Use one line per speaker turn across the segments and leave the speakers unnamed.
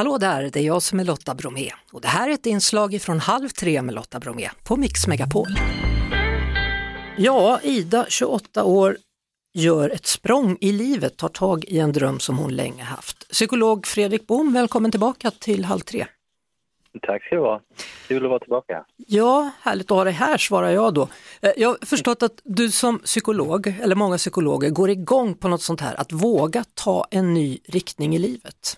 Hallå där, det är jag som är Lotta Bromé och det här är ett inslag från Halv tre med Lotta Bromé på Mix Megapol. Ja, Ida, 28 år, gör ett språng i livet, tar tag i en dröm som hon länge haft. Psykolog Fredrik Bohm, välkommen tillbaka till Halv tre.
Tack ska du ha. Kul att vara tillbaka.
Ja, härligt att ha dig här, svarar jag då. Eh, jag har förstått att du som psykolog, eller många psykologer, går igång på något sånt här, att våga ta en ny riktning i livet.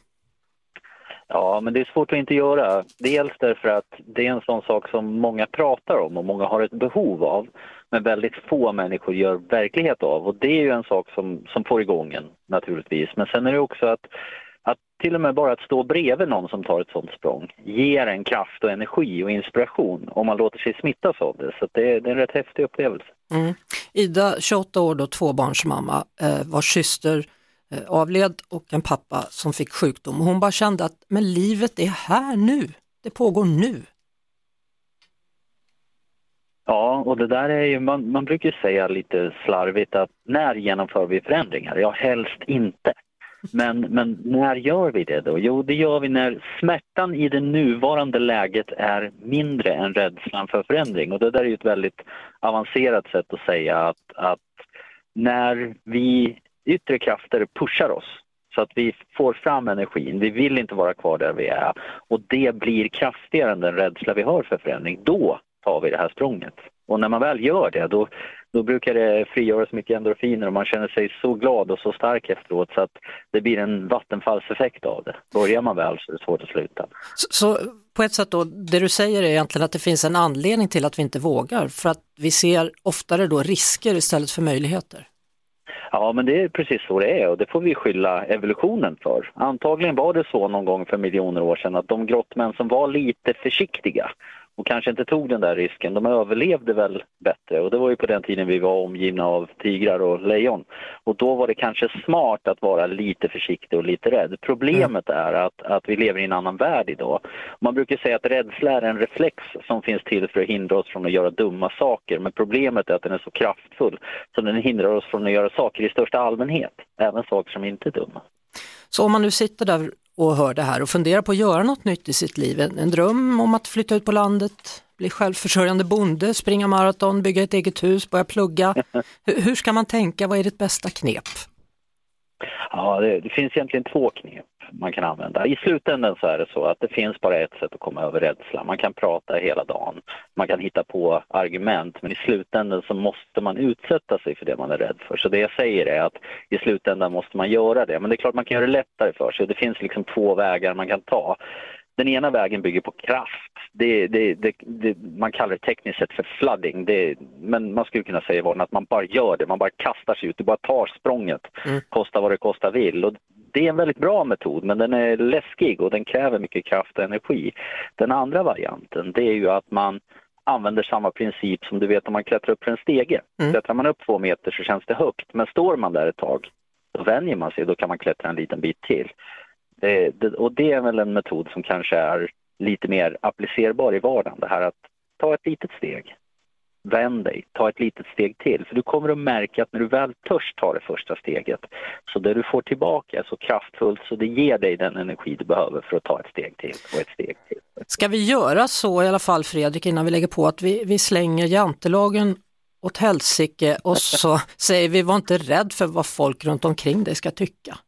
Ja, men det är svårt att inte göra. Dels därför att det är en sån sak som många pratar om och många har ett behov av, men väldigt få människor gör verklighet av. Och det är ju en sak som, som får igång en naturligtvis. Men sen är det också att, att till och med bara att stå bredvid någon som tar ett sånt språng ger en kraft och energi och inspiration om man låter sig smittas av det. Så det, det är en rätt häftig upplevelse.
Mm. Ida, 28 år då, tvåbarnsmamma, eh, vars syster Eh, avled och en pappa som fick sjukdom. Hon bara kände att men livet är här nu, det pågår nu.
Ja, och det där är ju, man, man brukar säga lite slarvigt att när genomför vi förändringar? Ja, helst inte. Men, men när gör vi det då? Jo, det gör vi när smärtan i det nuvarande läget är mindre än rädslan för förändring. Och det där är ju ett väldigt avancerat sätt att säga att, att när vi yttre krafter pushar oss så att vi får fram energin. Vi vill inte vara kvar där vi är och det blir kraftigare än den rädsla vi har för förändring. Då tar vi det här språnget. Och när man väl gör det då, då brukar det frigöras mycket endorfiner och man känner sig så glad och så stark efteråt så att det blir en vattenfallseffekt av det. Börjar man väl så är det svårt att sluta.
Så, så, på ett sätt då, det du säger är egentligen att det finns en anledning till att vi inte vågar för att vi ser oftare då risker istället för möjligheter?
Ja, men det är precis så det är och det får vi skylla evolutionen för. Antagligen var det så någon gång för miljoner år sedan att de grottmän som var lite försiktiga och kanske inte tog den där risken. De överlevde väl bättre och det var ju på den tiden vi var omgivna av tigrar och lejon. Och då var det kanske smart att vara lite försiktig och lite rädd. Problemet mm. är att, att vi lever i en annan värld idag. Man brukar säga att rädsla är en reflex som finns till för att hindra oss från att göra dumma saker. Men problemet är att den är så kraftfull så den hindrar oss från att göra saker i största allmänhet. Även saker som inte är dumma.
Så om man nu sitter där och hör det här och funderar på att göra något nytt i sitt liv. En, en dröm om att flytta ut på landet, bli självförsörjande bonde, springa maraton, bygga ett eget hus, börja plugga. hur, hur ska man tänka? Vad är ditt bästa knep?
Ja, det, det, finns egentligen två knep man kan använda. I slutändan så är det så att det finns bara ett sätt att komma över rädsla. Man kan prata hela dagen, man kan hitta på argument men i slutändan så måste man utsätta sig för det man är rädd för. Så det jag säger är att i slutändan måste man göra det. Men det är klart man kan göra det lättare för sig det finns liksom två vägar man kan ta. Den ena vägen bygger på kraft. Det, det, det, man kallar det tekniskt sett för flooding. men man skulle kunna säga att man bara gör det, man bara kastar sig ut, du bara tar språnget, mm. kosta vad det kosta vill. Och det är en väldigt bra metod men den är läskig och den kräver mycket kraft och energi. Den andra varianten det är ju att man använder samma princip som du vet om man klättrar upp för en stege. Mm. Klättrar man upp två meter så känns det högt men står man där ett tag då vänjer man sig och då kan man klättra en liten bit till. Det, det, och det är väl en metod som kanske är lite mer applicerbar i vardagen. Det här att ta ett litet steg vänd dig, ta ett litet steg till. För du kommer att märka att när du väl törs ta det första steget, så det du får tillbaka är så kraftfullt så det ger dig den energi du behöver för att ta ett steg till och ett steg till.
Ska vi göra så i alla fall Fredrik, innan vi lägger på, att vi, vi slänger jantelagen åt helsike och så säger vi var inte rädd för vad folk runt omkring dig ska tycka?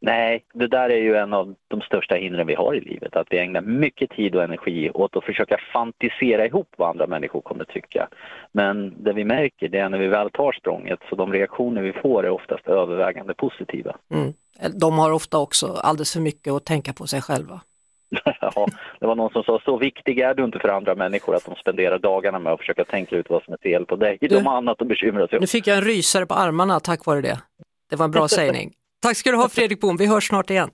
Nej, det där är ju en av de största hindren vi har i livet. Att vi ägnar mycket tid och energi åt att försöka fantisera ihop vad andra människor kommer tycka. Men det vi märker det är när vi väl tar språnget så de reaktioner vi får är oftast övervägande positiva. Mm.
De har ofta också alldeles för mycket att tänka på sig själva.
ja, det var någon som sa så viktig är du inte för andra människor att de spenderar dagarna med att försöka tänka ut vad som är fel på dig. De har annat att bekymra sig om.
Nu fick jag en rysare på armarna tack vare det. Det var en bra sägning. Tack ska du ha Fredrik Bohm, vi hörs snart igen.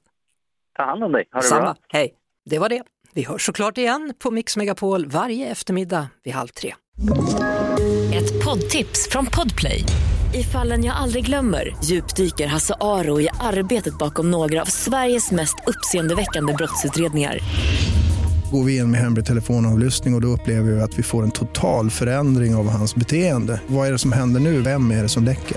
Ta hand om dig, ha det Samma. bra.
Hej, det var det. Vi hörs såklart igen på Mix Megapol varje eftermiddag vid halv tre.
Ett poddtips från Podplay. I fallen jag aldrig glömmer djupdyker Hasse Aro i arbetet bakom några av Sveriges mest uppseendeväckande brottsutredningar.
Går vi in med hemlig telefonavlyssning och, och då upplever vi att vi får en total förändring av hans beteende. Vad är det som händer nu? Vem är det som läcker?